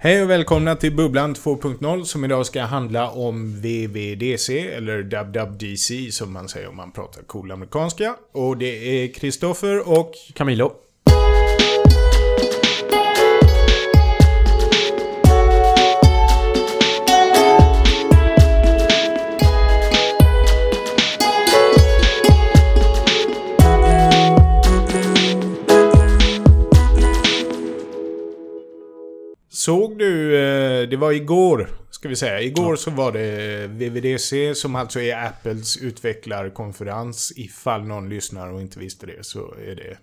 Hej och välkomna till Bubblan 2.0 som idag ska handla om VVDC, eller WWDC som man säger om man pratar cool amerikanska. Och det är Kristoffer och... Camilo. Såg du, eh, det var igår, ska vi säga. Igår så var det VVDC som alltså är Apples utvecklarkonferens. Ifall någon lyssnar och inte visste det så är det.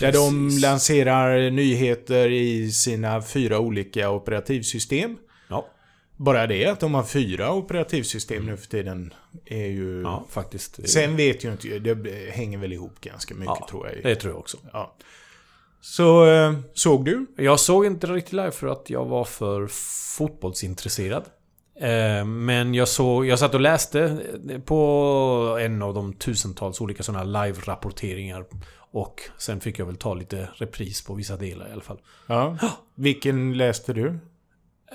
Där de lanserar nyheter i sina fyra olika operativsystem. Ja. Bara det att de har fyra operativsystem nu för tiden är ju... Ja, faktiskt. Sen vet jag inte, det hänger väl ihop ganska mycket ja, tror jag. Det tror jag också. Ja. Så, eh, såg du? Jag såg inte riktigt live för att jag var för fotbollsintresserad. Eh, Men jag såg, jag satt och läste på en av de tusentals olika sådana live-rapporteringar. Och sen fick jag väl ta lite repris på vissa delar i alla fall. Ja. Vilken läste du?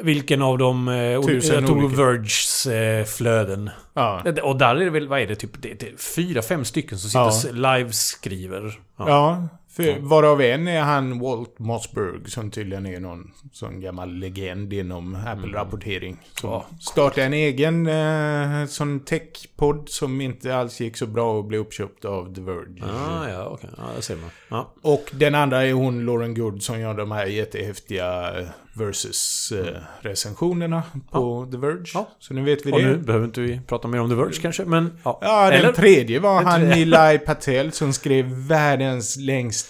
Vilken av dem... eh, Tusen Jag tog olika. Verges eh, flöden. Ja. Och där är det väl, vad är det, typ det, det, fyra, fem stycken som sitter Ja. live-skriver. Ja, för varav en är han Walt Mossberg som tydligen är någon sån gammal legend inom Apple-rapportering. Som Ja. startade en egen eh, sån tech-podd som inte alls gick så bra och blev uppköpt av The Verge. Ah, ja, okej. Ja, det ser man. Ja. Och den andra är hon Lauren Good som gör de här jättehäftiga eh, versus-recensionerna på The Verge. Ja. Så nu vet vi Och det. nu behöver inte vi prata mer om The Verge kanske, men... Ja, Ja, den Eller? tredje var han. Nilay Patel som skrev världens längsta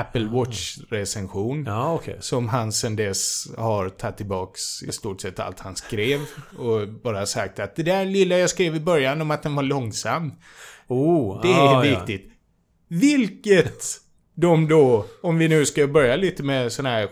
Apple Watch-recension. Ja, okej. Som han sen dess har tagit tillbaks i stort sett allt han skrev. Och bara sagt att det där lilla jag skrev i början om att den var långsam. Oh, Det är ah, ja. viktigt. Vilket de då, om vi nu ska börja lite med sån här...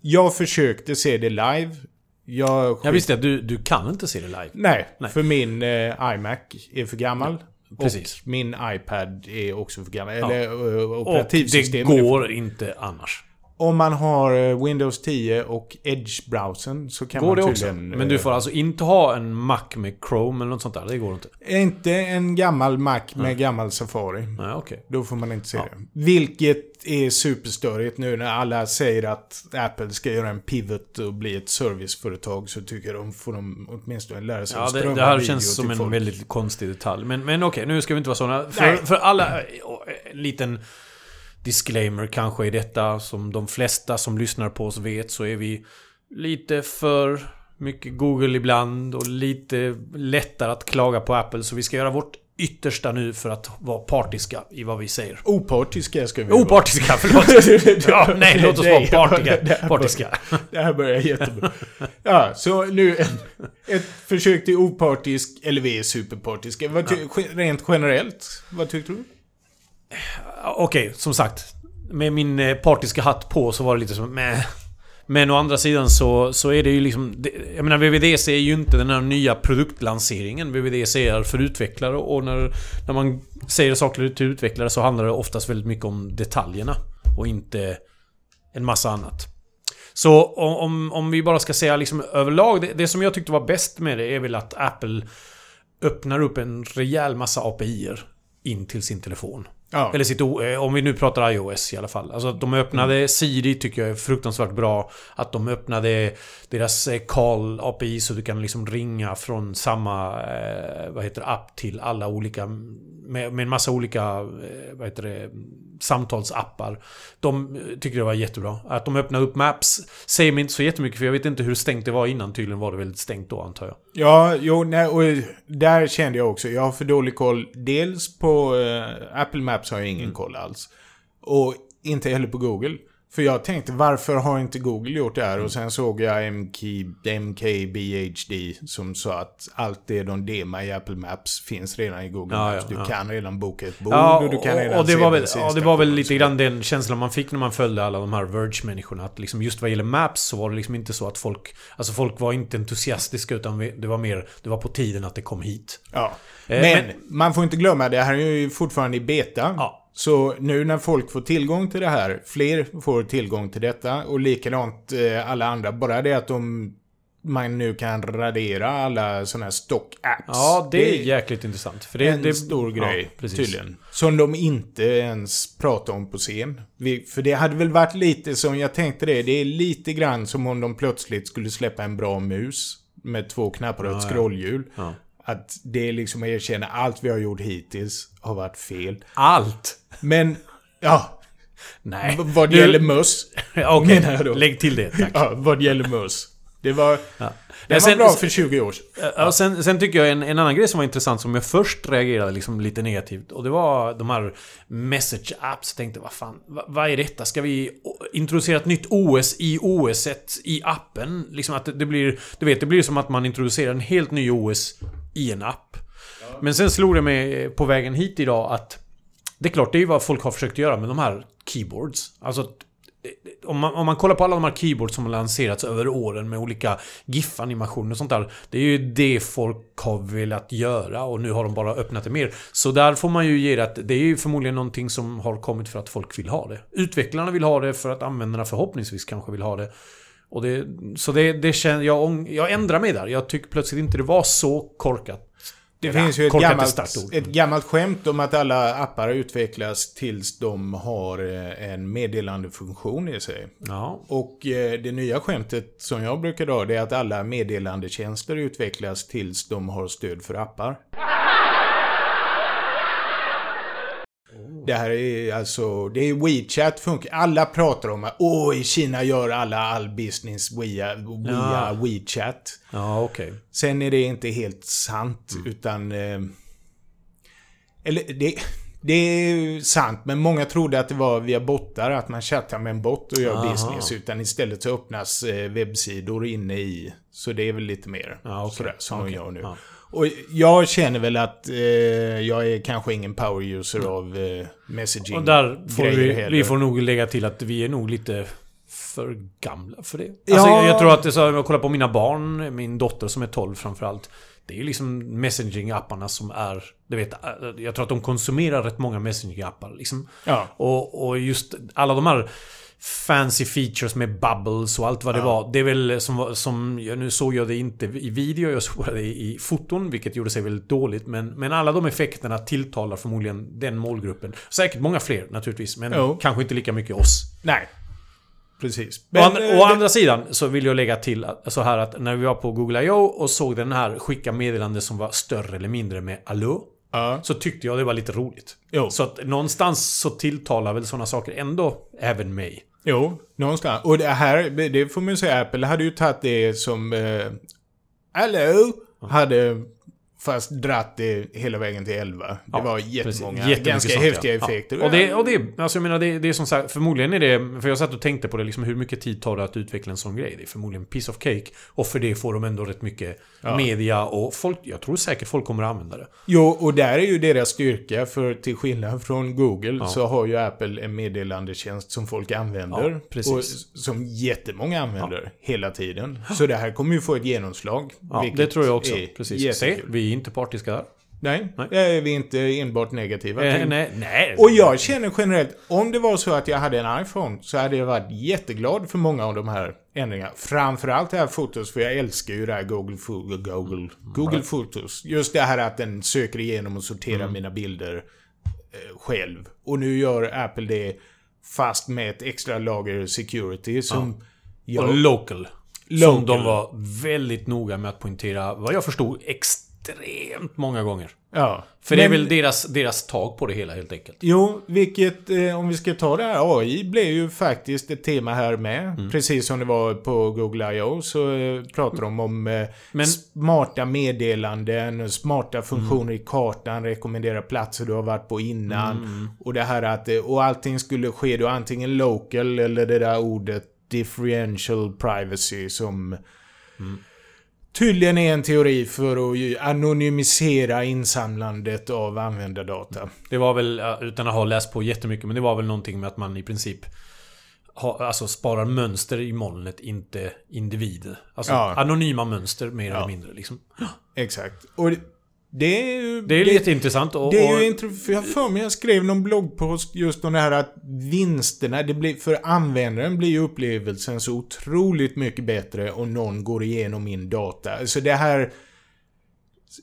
Jag försökte se det live. Jag... Jag visste att du, du kan inte se det live. Nej, Nej. för min eh, iMac är för gammal. Precis. Och min iPad är också för gammal. Ja. Eller uh, Och det operativsystemet. går inte annars. Om man har eh, Windows 10 och Edge-browsern så kan Går man det också? Men du eh, får alltså inte ha en Mac med Chrome eller något sånt där? Det går inte? Inte en gammal Mac med gammal Safari. Nej, okej. Då får man inte se Ja. det. Vilket är superstörigt nu när alla säger att Apple ska göra en pivot och bli ett serviceföretag. Så tycker jag de får de åtminstone lära sig Ja, att det, strömma det här video känns som en folk. väldigt konstig detalj. Men, men okej, nu ska vi inte vara såna. Nej. För, för alla... En liten disclaimer kanske i detta. Som de flesta som lyssnar på oss vet så är vi lite för mycket Google ibland och lite lättare att klaga på Apple. Så vi ska göra vårt yttersta nu för att vara partiska i vad vi säger. Opartiska ska vi vara. Opartiska, förlåt! Ja, nej, låt oss vara partiga, partiska. Det här börjar jättebra. Ja, så nu ett, ett försök till opartisk, eller vi är superpartiska. Vad ty, Rent generellt, vad tyckte du? Okej, som sagt. Med min eh, partiska hatt på så var det lite som med. Men å andra sidan så, så är det ju liksom... Jag menar VVDC är ju inte den här nya produktlanseringen. VVDC är för utvecklare och när, när man säger saker till utvecklare så handlar det oftast väldigt mycket om detaljerna. Och inte en massa annat. Så om, om, om vi bara ska säga liksom överlag. Det, det som jag tyckte var bäst med det är väl att Apple öppnar upp en rejäl massa API-er in till sin telefon. Ja. Eller sitt eh, om vi nu pratar iOS i alla fall. Alltså de öppnade Mm. Siri tycker jag är fruktansvärt bra. Att de öppnade deras eh, call API så du kan liksom ringa från samma eh, vad heter app till alla olika med, med en massa olika vad heter det, samtalsappar. De eh, tycker det var jättebra. Att de öppnade upp Maps säger mig inte så jättemycket för jag vet inte hur stängt det var innan. Tydligen var det väldigt stängt då antar jag. Ja, jo, nej, och där kände jag också. Jag har för dålig koll. Dels på eh, Apple Maps har jag ingen koll alls. Och inte heller på Google. För jag tänkte, varför har inte Google gjort det här? Och sen såg jag MK, MKBHD som sa att allt det de demar i Apple Maps finns redan i Google Ja, Maps. ja, du ja. kan redan boka ett bord och du kan redan och det se var väl, ja, det var väl lite grann den känslan man fick när man följde alla de här Verge-människorna. Att liksom just vad gäller Maps så var det liksom inte så att folk... Alltså folk var inte entusiastiska utan det var mer... Det var på tiden att det kom hit. Ja. Eh, Men, men- man får inte glömma, det här är ju fortfarande i beta. Så nu när folk får tillgång till det här, fler får tillgång till detta och likadant eh, alla andra. Bara det att de, man nu kan radera alla sådana här stock-apps. Ja, det är jäkligt intressant. För det, en det, stor grej, ja, tydligen. Som de inte ens pratar om på scen. Vi, för det hade väl varit lite som, jag tänkte det, det är lite grann som om de plötsligt skulle släppa en bra mus. Med två knappar och ett ja. scrollhjul. Ja. Att det är liksom att erkänna allt vi har gjort hittills har varit fel. Allt! Men, ja, Nej. v- vad Nu- gäller möss. Okej, då. lägg till det tack. Ja, vad gäller möss. Det var, Ja. det var bra för 20 år sedan. Ja, sen, sen tycker jag en, en annan grej som var intressant som jag först reagerade liksom lite negativt och det var de här message apps. Jag tänkte vad fan, vad, vad är detta? Ska vi introducera ett nytt OS i OS i appen? Liksom att det blir, du vet, det blir som att man introducerar en helt ny OS i en app. Men sen slog det mig på vägen hit idag att det är klart, det är ju vad folk har försökt göra med de här keyboards. Alltså om man, om man kollar på alla de här keyboards som har lanserats över åren med olika GIF-animationer och sånt där. Det är ju det folk har velat göra och nu har de bara öppnat det mer. Så där får man ju ge det att det är ju förmodligen någonting som har kommit för att folk vill ha det. Utvecklarna vill ha det för att användarna förhoppningsvis kanske vill ha det. Och det så det, det känner jag, jag ändrar mig där. Jag tycker plötsligt inte det var så korkat. Det Eller, finns ju ett gammalt, ett gammalt skämt om att alla appar utvecklas tills de har eh, en meddelandefunktion i sig. Ja. Och eh, det nya skämtet som jag brukar dra det är att alla meddelandetjänster utvecklas tills de har stöd för appar. Det här är alltså, det är WeChat funkar. Alla pratar om att åh, i Kina gör alla all business via, via Ja. WeChat. Ja, okej. Sen är det inte helt sant, utan... Eh, eller det, det är sant, men många trodde att det var via bottar, att man chattar med en bott och gör Aha. business. Utan istället så öppnas eh, webbsidor inne i. Så det är väl lite mer Ja, okej. sådär som Okej. de gör nu. Ja. Och jag känner väl att eh, jag är kanske ingen power-user av eh, messaging Och där får vi, heller. vi får nog lägga till att vi är nog lite för gamla för det. Ja. Alltså, jag, jag tror att det, så, om jag kollar på mina barn, min dotter som är 12 framförallt. Det är ju liksom messaging-apparna som är... Du vet, äh, jag tror att de konsumerar rätt många messaging-appar. Liksom. Ja. Och, och just alla de här fancy features med bubbles och allt vad det var. Det är väl som, som nu såg jag det inte i video, jag såg det i foton, vilket gjorde sig väldigt dåligt. Men, men alla de effekterna tilltalar förmodligen den målgruppen. Säkert många fler naturligtvis, men Jo. kanske inte lika mycket oss. Nej. Precis. Å, Men, andra, eh, å andra sidan så vill jag lägga till att- så här att när vi var på Google I.O. och såg den här skicka meddelande som var större eller mindre med Allo. ja. Så tyckte jag det var lite roligt. Jo. Så att någonstans så tilltalar väl sådana saker ändå även mig. Jo, någonstans. Och det här, det får man ju säga, Apple hade ju tagit det som... Eh, Hello! Hade fast dratt det hela vägen till 11. Det Ja, var precis. jättemånga, Jättemycket ganska sånt, häftiga ja. effekter. Ja. Och det, och det, alltså jag menar, det, det är som sagt, förmodligen är det, för jag satt och tänkte på det, liksom hur mycket tid tar det att utveckla en sån grej? Det är förmodligen piece of cake. Och för det får de ändå rätt mycket media och folk, jag tror säkert folk kommer att använda det. Jo, och där är ju deras styrka, för till skillnad från Google så har ju Apple en meddelandetjänst som folk använder. Precis. Och som jättemånga använder hela tiden. Så det här kommer ju få ett genomslag. Ja, det tror jag också. Precis. Se, jättekul. Vi är inte partiska där. Nej, Nej. det är vi inte enbart negativa Eh, nej, nej. Och jag känner generellt, om det var så att jag hade en iPhone så hade jag varit jätteglad för många av de här ändringarna. Framförallt det här fotos, för jag älskar ju det här Google, Google, Google Fotos. Just det här att den söker igenom och sorterar Mm. mina bilder eh, själv. Och nu gör Apple det fast med ett extra lager security som... jag- Och local. Local. Som de var väldigt noga med att poängtera, vad jag förstod, extremt många gånger. ja. För det är Men- väl deras, deras tag på det hela helt enkelt. Jo, vilket, eh, om vi ska ta det här, AI blev ju faktiskt ett tema här med. Mm. Precis som det var på Google I.O. så eh, pratar de om eh, Men- smarta meddelanden, smarta funktioner Mm. i kartan, rekommendera platser du har varit på innan. Mm. Och det här att, eh, och allting skulle ske då antingen local eller det där ordet differential privacy som Mm. Tydligen är en teori för att anonymisera insamlandet av användardata. Det var väl, utan att ha läst på jättemycket, men det var väl någonting med att man i princip ha, alltså sparar mönster i molnet, inte individer. Alltså Ja. anonyma mönster mer Ja. eller mindre liksom. Exakt. Och det- är ju... Det är jätteintressant och... Det är ju intressant, för jag för mig jag skrev någon bloggpost just om det här att vinsterna, det blir, för användaren blir ju upplevelsen så otroligt mycket bättre om någon går igenom min data. Alltså det här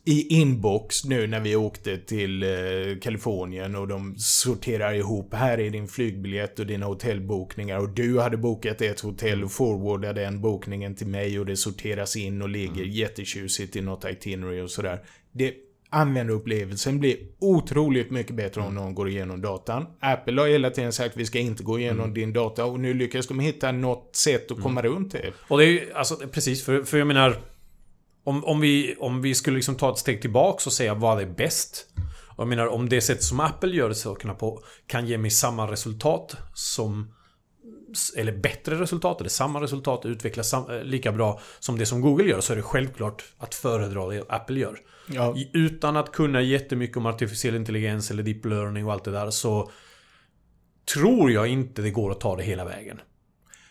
i inbox nu när vi åkte till eh, Kalifornien och de sorterar ihop, här är din flygbiljett och dina hotellbokningar och du hade bokat ett hotell och forwardade den bokningen till mig och det sorteras in och ligger jättetjusigt i något itinerary och sådär. Det, användarupplevelsen blir otroligt mycket bättre om någon går igenom datan. Apple har hela tiden sagt att vi ska inte gå igenom din data och nu lyckas de hitta något sätt att komma runt det. Och det är ju, alltså precis, för, för jag menar... Om, om, vi, om vi skulle liksom ta ett steg tillbaks och säga vad är bäst? Och jag menar om det sätt som Apple gör sakerna på kan ge mig samma resultat som... Eller bättre resultat, eller samma resultat, utvecklas sam, eh, lika bra som det som Google gör så är det självklart att föredra det Apple gör. Ja. Utan att kunna jättemycket om artificiell intelligens eller deep learning och allt det där så tror jag inte det går att ta det hela vägen.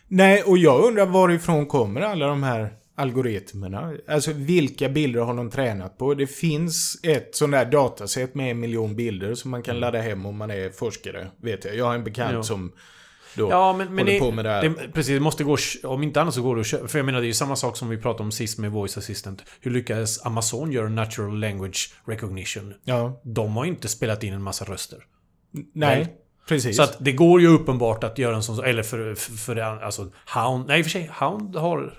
Nej, och jag undrar varifrån kommer alla de här algoritmerna? Alltså vilka bilder har de tränat på? Det finns ett sånt där dataset med en miljon bilder som man kan ladda hem om man är forskare, vet jag. Jag har en bekant Ja. som då Ja, men, men håller det, på med det här. det, precis, det måste gå... Om inte annat så går det att köpa. För jag menar, det är ju samma sak som vi pratade om sist med Voice Assistant. Hur lyckades Amazon göra natural language recognition? Ja, De har inte spelat in en massa röster. nej. Väl? Precis. Så att det går ju uppenbart att göra en sån... Eller för, för, för det, alltså Hound... Nej, i och för sig. Hound har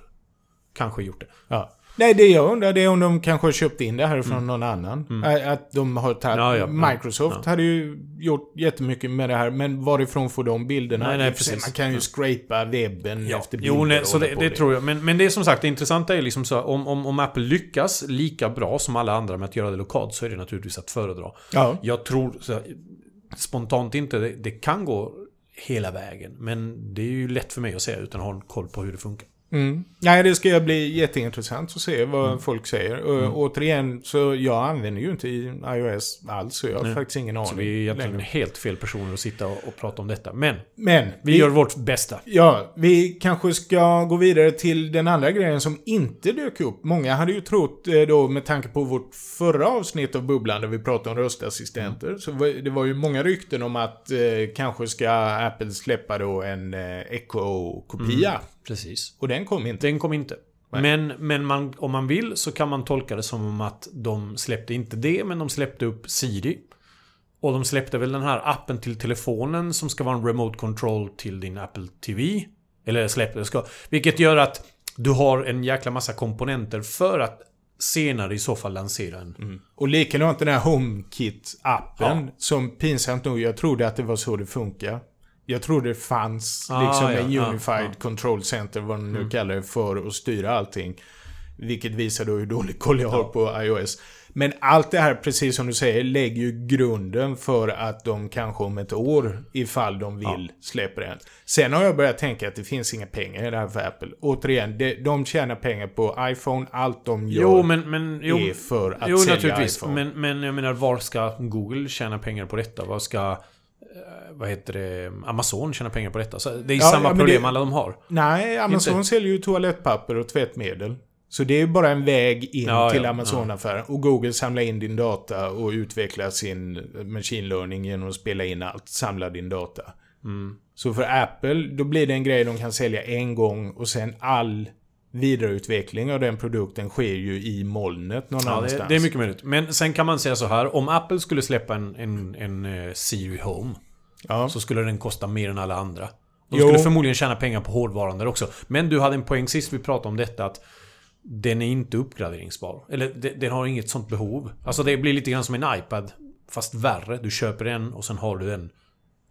kanske gjort det. Ja. Nej, det jag undrar det är om de kanske har köpt in det här från någon annan. Ä- Att de har tagit... Mm. Ja, ja, ja. Microsoft hade ju gjort jättemycket med det här, men varifrån får de bilderna? Nej, nej, precis. Man kan ju scrapa webben Ja, efter bilder jo, nej, så det, det tror jag. Men, men det är som sagt, det intressanta är liksom så om, om, om Apple lyckas lika bra som alla andra med att göra det lokalt så är det naturligtvis att föredra. Ja. Jag tror så, spontant inte, det, det kan gå hela vägen. Men det är ju lätt för mig att säga utan att ha koll på hur det funkar. Mm. Nej, det ska bli jätteintressant att se vad Mm. folk säger. Och, Återigen, så jag använder ju inte iOS alls, så jag har Nej. faktiskt ingen aning. Så vi är egentligen längre. helt fel personer att sitta och, och prata om detta. Men Men, vi gör vårt bästa. Ja, vi kanske ska gå vidare till den andra grejen som inte dök upp. Många hade ju trott eh, då med tanke på vårt förra avsnitt av Bubblan där vi pratade om röstassistenter. Mm. Så det var ju många rykten om att eh, kanske ska Apple släppa då en eh, Echo-kopia. Precis. Och den kom inte. Den kom inte. Nej. Men, men man, om man vill så kan man tolka det som om att de släppte inte det, men de släppte upp Siri. Och de släppte väl den här appen till telefonen som ska vara en remote control till din Apple TV. Eller släppte, ska. Vilket gör att du har en jäkla massa komponenter för att senare i så fall lansera en. Och likadant den här HomeKit-appen Ja. som pinsamt nog, jag trodde att det var så det funkar. Jag trodde det fanns Ah, liksom ja, en ja, Unified ja. Mm. Control Center, vad de nu kallar det, för att styra allting. Vilket visar då hur dålig koll jag har på iOS. Men allt det här, precis som du säger, lägger ju grunden för att de kanske om ett år, ifall de vill, släpper den. Sen har jag börjat tänka att det finns inga pengar i det här för Apple. Återigen, de, de tjänar pengar på iPhone. Allt de gör Jo, men... men jo, är för att jo sälja naturligtvis. iPhone. Men, men jag menar, var ska Google tjäna pengar på detta? Vad ska... eh, Vad heter det? Amazon tjäna pengar på detta? Så det är Ja, samma ja, problem det- alla de har. Nej, Amazon Inte. säljer ju toalettpapper och tvättmedel. Så det är bara en väg in Ja, till Amazon-affären. Och Google samlar in din data och utvecklar sin machine learning genom att spela in allt. Samla din data. Mm. Så för Apple, då blir det en grej de kan sälja en gång och sen all vidareutveckling av den produkten sker ju i molnet någon Ja, det, annanstans. det är mycket möjligt. Men sen kan man säga så här. Om Apple skulle släppa en, en, en eh, Siri Home Ja. så skulle den kosta mer än alla andra. De Jo. skulle förmodligen tjäna pengar på hårdvaran där också. Men du hade en poäng sist vi pratade om detta att den är inte uppgraderingsbar. Eller de- den har inget sånt behov. Alltså det blir lite grann som en iPad. Fast värre. Du köper den och sen har du den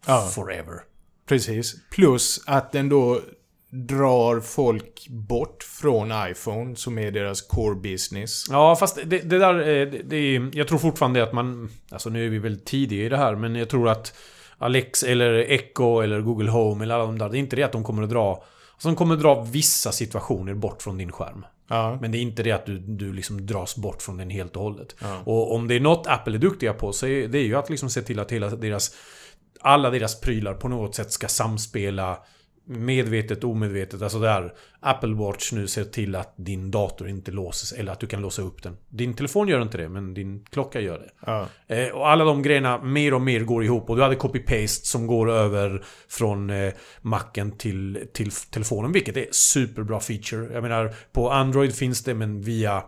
Ja. forever. Precis. Plus att den då drar folk bort från iPhone som är deras core business. Ja, fast det, det där... eh, Det, det jag tror fortfarande att man... Alltså nu är vi väl tidiga i det här, men jag tror att Alex eller Echo eller Google Home eller alla de där. Det är inte det att de kommer att dra... Alltså de kommer att dra vissa situationer bort från din skärm. Ja. Men det är inte det att du, du liksom dras bort från den helt och hållet. Ja. Och om det är något Apple är duktiga på så är det ju att liksom se till att hela deras... Alla deras prylar på något sätt ska samspela medvetet omedvetet. Alltså där Apple Watch nu ser till att din dator inte låses eller att du kan låsa upp den. Din telefon gör inte det, men din klocka gör det. Ja. Eh, och alla de grejerna mer och mer går ihop. Och du hade copy-paste som går över från eh, Macen till, till telefonen. Vilket är superbra feature. Jag menar, på Android finns det men via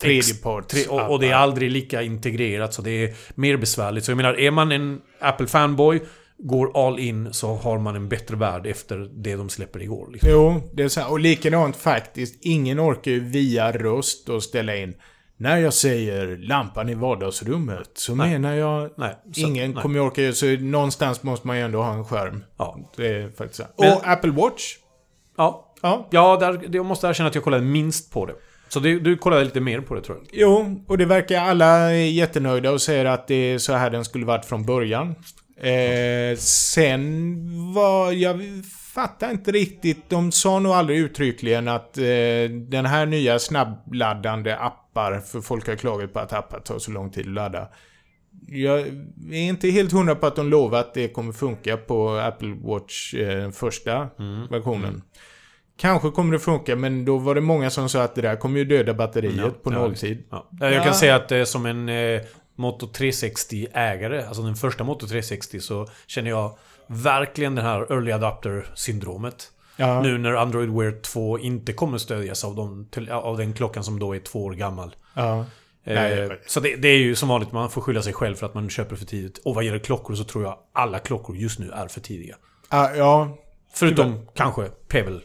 Tredjeparts Tre, och, och det är aldrig lika integrerat så det är mer besvärligt. Så jag menar, är man en Apple-fanboy Går all in så har man en bättre värld efter det de släpper igår. Liksom. Jo, det är så här. Och likadant faktiskt. Ingen orkar ju via röst och ställa in. När jag säger lampan i vardagsrummet så Nej. menar jag... Nej, så- ingen nej. kommer orka Så någonstans måste man ju ändå ha en skärm. Ja. Det är faktiskt så. Men- Och Apple Watch. Ja, Ja. ja där, jag måste erkänna att jag kollade minst på det. Så det, du kollade lite mer på det tror jag. Jo, och det verkar alla jättenöjda och säger att det är så här den skulle varit från början. Eh, sen var... Jag fattar inte riktigt. De sa nog aldrig uttryckligen att eh, den här nya snabbladdande appar, för folk har klagat på att appar tar så lång tid att ladda. Jag är inte helt hundra på att de lovar att det kommer funka på Apple Watch eh, första versionen. Kanske kommer det funka, men då var det många som sa att det där kommer ju döda batteriet på ja, nolltid. Ja. Jag Ja. kan säga att eh, som en eh, Moto 360-ägare, alltså den första Moto 360, så känner jag verkligen det här early adapter-syndromet. Ja. Nu när Android Wear 2 inte kommer stödjas av, de, av den klockan som då är två år gammal. Ja. Eh, Nej, så det, det är ju som vanligt, man får skylla sig själv för att man köper för tidigt. Och vad gäller klockor så tror jag alla klockor just nu är för tidiga. Ah, ja. Förutom kanske Pebble.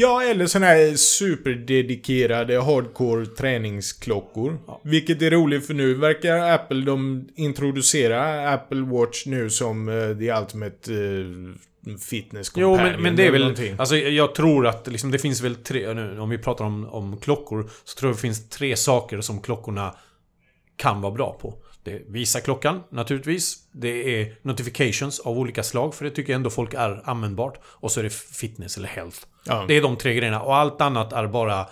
Ja, eller såna här superdedikerade hardcore träningsklockor. Vilket är roligt för nu verkar Apple, de introducera Apple Watch nu som uh, the ultimate uh, fitness Jo, men, men det är väl... någonting. Alltså jag tror att liksom, det finns väl tre... Nu, om vi pratar om, om klockor. Så tror jag det finns tre saker som klockorna kan vara bra på. Det är visa klockan, naturligtvis. Det är notifications av olika slag, för det tycker jag ändå folk är användbart. Och så är det fitness eller health. Ja. Det är de tre grejerna. Och allt annat är bara...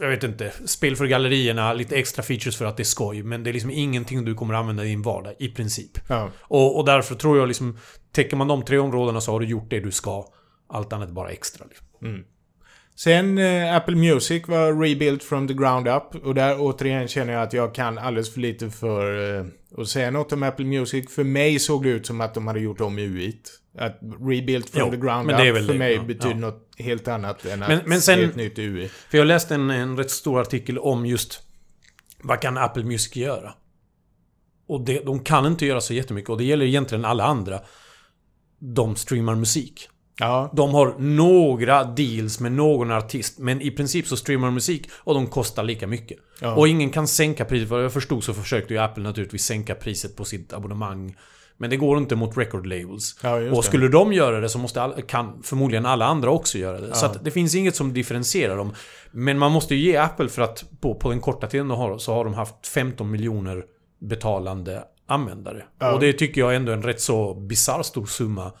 Jag vet inte. Spel för gallerierna, lite extra features för att det är skoj. Men det är liksom ingenting du kommer använda i din vardag, i princip. Ja. Och, och därför tror jag liksom... Täcker man de tre områdena så har du gjort det du ska. Allt annat är bara extra. Liksom. Sen eh, Apple Music var rebuilt from the ground up. Och där återigen känner jag att jag kan alldeles för lite för eh, att säga något om Apple Music. För mig såg det ut som att de hade gjort om UI't. Att rebuilt from Jo, the ground up för det, mig ja, betyder ja. något helt annat än Men- att men sen- se ett nytt UI. För jag läste en, en rätt stor artikel om just... Vad kan Apple Music göra? Och det, de kan inte göra så jättemycket. Och det gäller egentligen alla andra. De streamar musik. Ja, De har några deals med någon artist. Men i princip så streamar de musik och de kostar lika mycket. Ja. Och ingen kan sänka priset. Vad jag förstod så försökte ju Apple naturligtvis sänka priset på sitt abonnemang. Men det går inte mot record labels. Ja, och det. skulle de göra det så måste all, kan förmodligen alla andra också göra det. Så att det finns inget som differentierar dem. Men man måste ju ge Apple för att på, på den korta tiden de har, så har de haft 15 miljoner betalande användare. Ja. Och det tycker jag ändå är en rätt så bisarr stor summa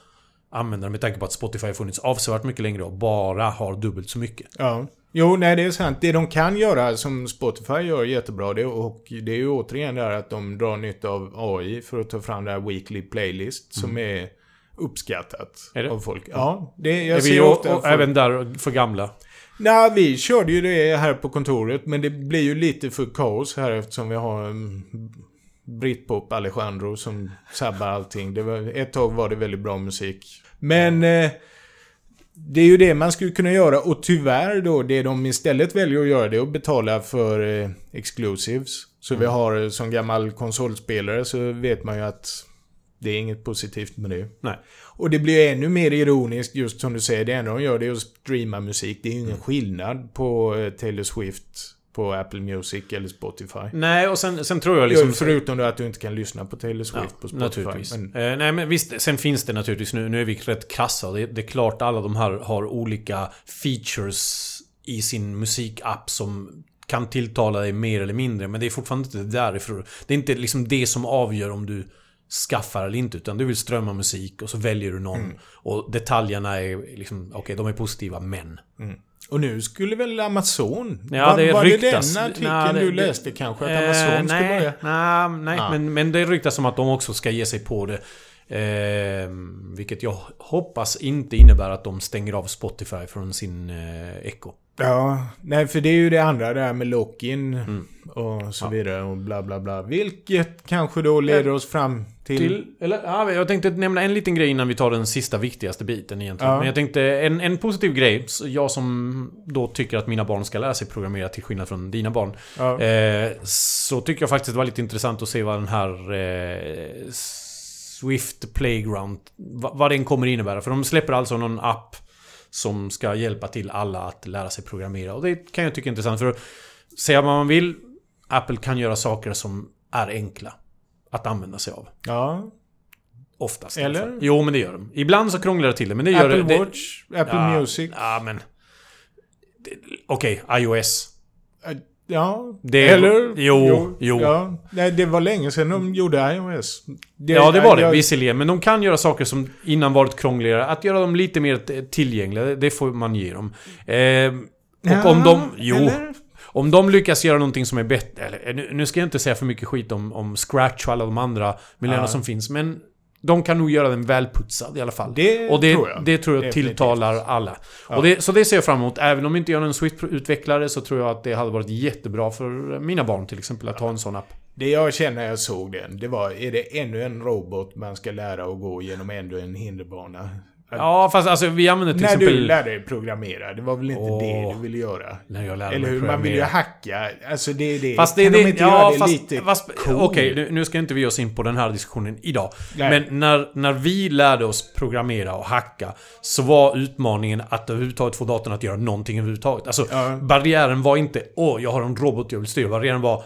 användare med tanke på att Spotify har funnits avsevärt mycket längre och bara har dubbelt så mycket. ja. Jo, nej det är sant. Det de kan göra som Spotify gör jättebra det och det är ju återigen det här att de drar nytta av AI för att ta fram det här Weekly Playlist som är uppskattat Mm. Är av folk. Ja, det, jag är vi ser ju ofta och, folk- även där för gamla? Nej, vi körde ju det här på kontoret, men det blir ju lite för kaos här eftersom vi har en Britpop Alejandro som sabbar allting. Det var, ett tag var det väldigt bra musik. Men eh, det är ju det man skulle kunna göra och tyvärr då, det de istället väljer att göra det är att betala för eh, exclusives. Så vi har eh, som gammal konsolspelare så vet man ju att det är inget positivt med det. Nej. Och det blir ännu mer ironiskt just som du säger. Det enda de gör det är att streama musik. Det är ju ingen Mm. skillnad på eh, Taylor Swift på Apple Music eller Spotify. Nej, och sen, sen tror jag liksom... Jo, förutom då att du inte kan lyssna på Taylor Swift Ja, på Spotify. Men, Eh, nej men visst, sen finns det naturligtvis, nu, nu är vi rätt krassa. Det, det är klart alla de här har olika features i sin musikapp som kan tilltala dig mer eller mindre. Men det är fortfarande inte därifrån. Det är inte liksom det som avgör om du skaffar eller inte. Utan du vill strömma musik och så väljer du någon. Mm. Och detaljerna är liksom, okej de är positiva men. Och nu skulle väl Amazon... Ja, var, det var ryktas. det den artikeln Nej, det- du det- läste kanske? Att Eh, Amazon skulle nej, börja... nej, nej Ah. men, men det ryktas som att de också ska ge sig på det. Eh, vilket jag hoppas inte innebär att de stänger av Spotify från sin eh, Echo. Ja, nej för det är ju det andra där med lock-in Mm. och så Ja. vidare och bla bla bla. Vilket kanske då leder oss fram till... Till, eller, ja, jag tänkte nämna en liten grej innan vi tar den sista viktigaste biten egentligen. Ja. Men jag tänkte en, en positiv grej. Jag som då tycker att mina barn ska lära sig programmera till skillnad från dina barn. Ja. Eh, så tycker jag faktiskt det var lite intressant att se vad den här eh, Swift Playground, vad, vad den kommer innebära. För de släpper alltså någon app som ska hjälpa till alla att lära sig programmera. Och det kan jag tycka är intressant. För säga vad man vill, Apple kan göra saker som är enkla att använda sig av. ja. Oftast Eller? Jo, men det gör de. Ibland så krånglar det till det, men det gör Apple det. det Watch, Apple ja, Music. Ja, men... det- Okej, iOS. Ja, Det- eller? jo, jo. Ja. Nej, det var länge sedan de gjorde iOS. Det, ja, det var det jag- visserligen. Men de kan göra saker som innan varit krångligare. Att göra dem lite mer tillgängliga, det får man ge dem. Eh, och om de... Jo. eller? Om de lyckas göra någonting som är bättre... Eller, nu, nu ska jag inte säga för mycket skit om, om Scratch och alla de andra miljöerna Ja. som finns, men... De kan nog göra den välputsad i alla fall. Det och det tror jag. Det tror jag Definitivt. tilltalar alla. Ja. Och det, så det ser jag fram emot. Även om inte jag är någon Swift-utvecklare så tror jag att det hade varit jättebra för mina barn till exempel att ha en sån app. Det jag känner när jag såg den, det var, är det ännu en robot man ska lära att gå genom ännu en hinderbana? Ja, fast alltså vi använder till när exempel... du lärde dig programmera, det var väl inte Åh. det du ville göra? När jag lärde Eller hur? Man vill ju hacka. Alltså det är det. Fast det kan det... de inte Ja, göra det fast... lite fast cool? Okej, nu, nu ska inte vi ge oss in på den här diskussionen idag. Nej. Men när, när vi lärde oss programmera och hacka så var utmaningen att överhuvudtaget få datorn att göra någonting överhuvudtaget. Alltså, Ja. barriären var inte åh, jag har en robot jag vill styra. Barriären var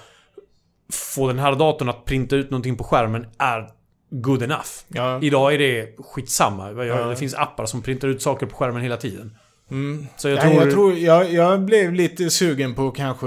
få den här datorn att printa ut någonting på skärmen är good enough. Ja. Idag är det skitsamma. Ja. Det finns appar som printar ut saker på skärmen hela tiden. Mm. Så jag tror... Nej, jag, tror jag, jag blev lite sugen på kanske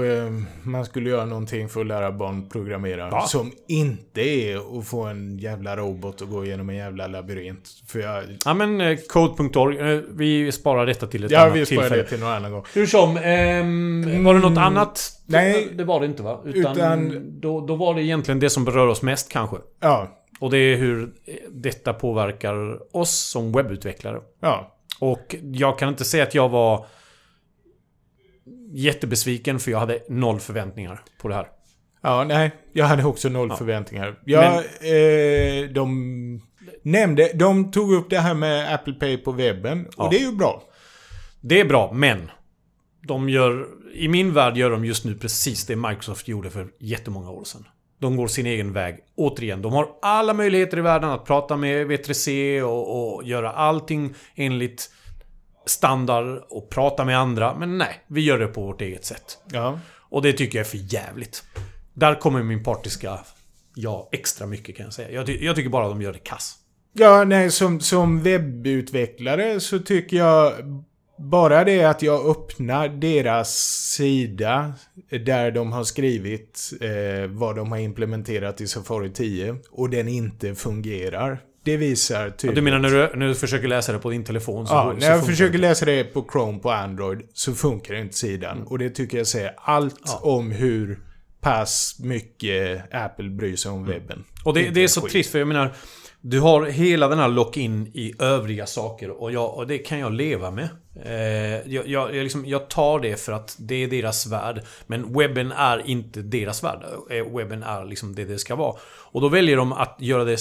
man skulle göra någonting för att lära barn programmera. Ja. Som inte är att få en jävla robot att gå igenom en jävla labyrint. För jag... Ja men eh, code.org, eh, vi sparar detta till ett Ja, annat vi sparar tillfälle. det till någon annan gång. Hur som, ehm, var det något annat? nej. Det var det inte va? Utan, Utan- Då, då var det egentligen det som berör oss mest kanske. Ja. Och det är hur detta påverkar oss som webbutvecklare. Ja. Och jag kan inte säga att jag var jättebesviken för jag hade noll förväntningar på det här. Ja, nej. Jag hade också noll Ja. förväntningar. Jag, eh, de nämnde... De tog upp det här med Apple Pay på webben. Ja. Och det är ju bra. Det är bra, men de gör... I min värld gör de just nu precis det Microsoft gjorde för jättemånga år sedan. De går sin egen väg. Återigen, de har alla möjligheter i världen att prata med V3C och, och göra allting enligt standard och prata med andra. Men nej, vi gör det på vårt eget sätt. Ja. Och det tycker jag är för jävligt. Där kommer min partiska... Ja, extra mycket kan jag säga. Jag, ty- jag tycker bara de gör det kass. Ja, nej, som, som webbutvecklare så tycker jag bara det att jag öppnar deras sida där de har skrivit eh, vad de har implementerat i Safari 10 och den inte fungerar. Det visar Ja, tydligt. du menar när du, när du försöker läsa det på din telefon så Ja, så när jag försöker det. läsa det på Chrome på Android så funkar inte sidan. Och det tycker jag säger allt Ja. om hur pass mycket Apple bryr sig om webben. Och det, det är så skit. trist för jag menar Du har hela den här lock-in i övriga saker och, jag, och det kan jag leva med. Eh, jag, jag, jag, liksom, jag tar det för att det är deras värld. Men webben är inte deras värld. Eh, webben är liksom det det ska vara. Och då väljer de att göra det...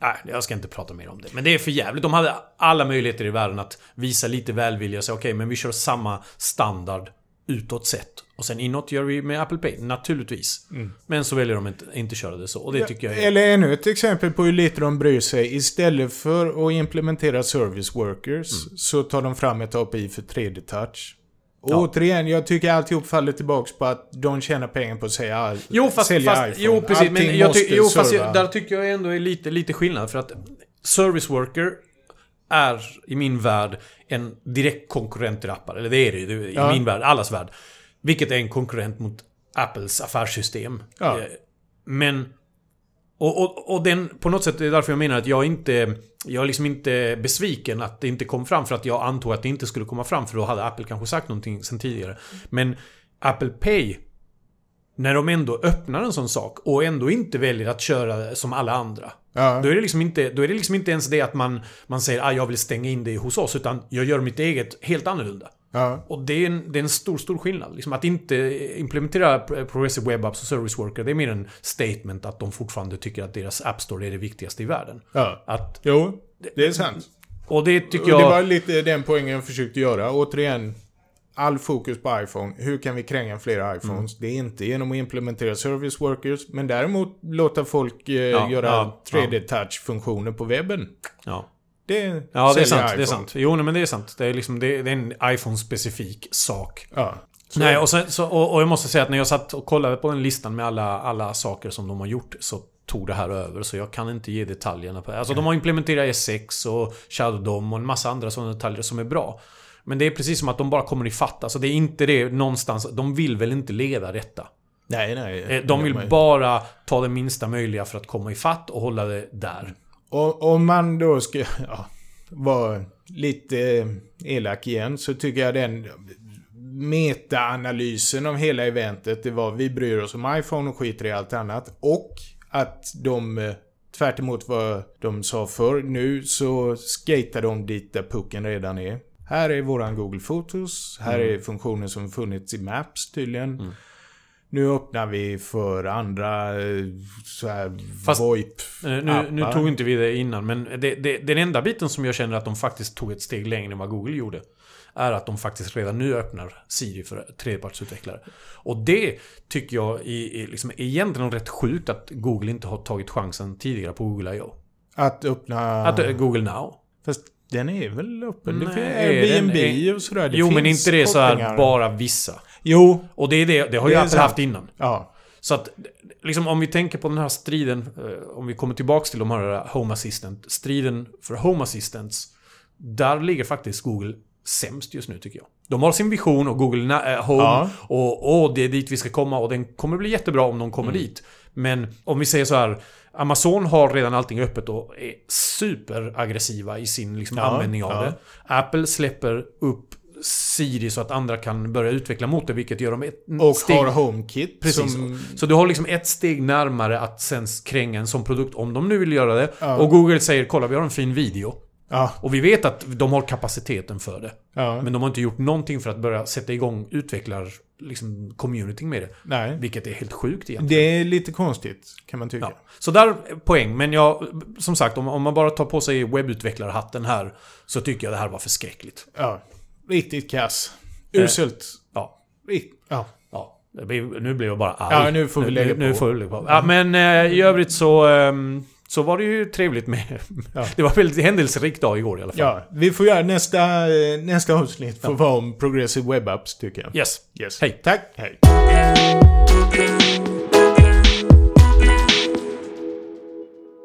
Nej, jag ska inte prata mer om det. Men det är för jävligt. De hade alla möjligheter i världen att visa lite välvilja och säga okej, men vi kör samma standard utåt sett. Och sen inåt gör vi med Apple Pay, naturligtvis. Men så väljer de inte, inte köra det så. Och det tycker jag är... Eller ännu ett exempel på hur lite de bryr sig. Istället för att implementera service workers Mm. så tar de fram ett API för 3D-touch. Och Ja. återigen, jag tycker alltihop faller tillbaks på att de tjänar pengar på att säga all, Jo, fast, sälja fast, iPhone. jo, precis. Allting Men jag måste jo, fast serva. jag, där tycker jag ändå är lite, lite skillnad. För att Service Worker är i min värld en direkt konkurrent till appar. Eller det är det ju. I Ja. min värld, allas värld. Vilket är en konkurrent mot Apples affärssystem. Ja. Eh, Men... Och, och, och den, på något sätt, det är därför jag menar att jag inte... Jag är liksom inte besviken att det inte kom fram för att jag antog att det inte skulle komma fram för då hade Apple kanske sagt någonting sen tidigare. Men Apple Pay När de ändå öppnar en sån sak och ändå inte väljer att köra som alla andra. Ja. Då är det liksom inte, då är det liksom inte ens det att man, man säger att ah, jag vill stänga in det hos oss. Utan jag gör mitt eget helt annorlunda. Ja. Och det är en, det är en stor, stor skillnad. Liksom att inte implementera Progressive Web Apps och Service Worker, det är mer en statement att de fortfarande tycker att deras App Store är det viktigaste i världen. ja. Att, Jo, det är sant. och det tycker Och jag... det var lite den poängen jag försökte göra. Återigen, all fokus på iPhone. Hur kan vi kränga fler iPhones? Det är inte genom att implementera service workers, men däremot låta folk eh, göra ja, 3D-touch-funktioner på webben. Ja. Det Ja, det är sant. iPhone. Det är sant. Jo, nej, men det är sant. Det är, liksom, det, det är en iPhone-specifik sak. Ja. Så- Nej, och, sen, så, och, och jag måste säga att när jag satt och kollade på den listan med alla, alla saker som de har gjort så tog det här över. Så jag kan inte ge detaljerna på. Alltså de har implementerat S6 och Shadow DOM och en massa andra sådana detaljer som är bra. Men det är precis som att de bara kommer ifatt. Alltså det är inte det någonstans. De vill väl inte leda detta. Nej, nej. Eh, De vill bara ta det minsta möjliga för att komma ifatt och hålla det där. Och om man då ska ja, vara lite eh, elak igen så tycker jag den meta-analysen av hela eventet, det var vi bryr oss om iPhone och skiter i allt annat. Och att de, eh, tvärt vad de sa förr, nu så skatar de dit där pucken redan är. Här är våran Google Photos, här är funktioner som funnits i Maps tydligen. Nu öppnar vi för andra eh, så här Fast- VoIP Eh, Nu, nu appar. tog inte vi det innan, men det, det, den enda biten som jag känner att de faktiskt tog ett steg längre än vad Google gjorde är att de faktiskt redan nu öppnar Siri för tredjepartsutvecklare. Och det tycker jag är, är liksom egentligen rätt sjukt att Google inte har tagit chansen tidigare på Google I.O. Att öppna... Att eh, Google Now. Fast den är väl öppen? Det Nej, den Airbnb är- och sådär. Det jo, men inte det så här bara vissa. Jo, Och det är det, det har Det ju Apple haft innan. ja. Så att, liksom om vi tänker på den här striden, eh, om vi kommer tillbaks till de här Home Assistant, striden för Home Assistants, där ligger faktiskt Google sämst just nu tycker jag. De har sin vision och Google eh, Home Ja. och, och det är dit vi ska komma och den kommer bli jättebra om de kommer dit. Men om vi säger så här, Amazon har redan allting öppet och är superaggressiva i sin liksom, Ja, användning av ja. det. Apple släpper upp Siri så att andra kan börja utveckla mot det, vilket gör dem ett Och steg har HomeKit. Precis. Som, Så du har liksom ett steg närmare att sen kränga en sån produkt om de nu vill göra det. Ja. Och Google säger kolla vi har en fin video. ja, Och vi vet att de har kapaciteten för det. ja. Men de har inte gjort någonting för att börja sätta igång utvecklar liksom communityn med det. Nej. Vilket är helt sjukt egentligen. Det är lite konstigt, kan man tycka. Ja. Så där, poäng. Men jag, som sagt, om, om man bara tar på sig webbutvecklarhatten här så tycker jag det här var förskräckligt. Ja. Riktigt kass. Eh. Uselt. Ja. Rikt, ja. Ja, blir, nu blir jag bara arg. Ja, nu får vi lägga nu, Nu på. får vi lägga på. Ja, men eh, i övrigt så, ehm, så var det ju trevligt med... Ja. Det var en väldigt händelserik dag igår i alla fall. ja. Vi får göra nästa, eh, nästa avsnitt får vara om Progressive Web Apps, tycker jag. Yes. Yes. Hej. Tack. Hej.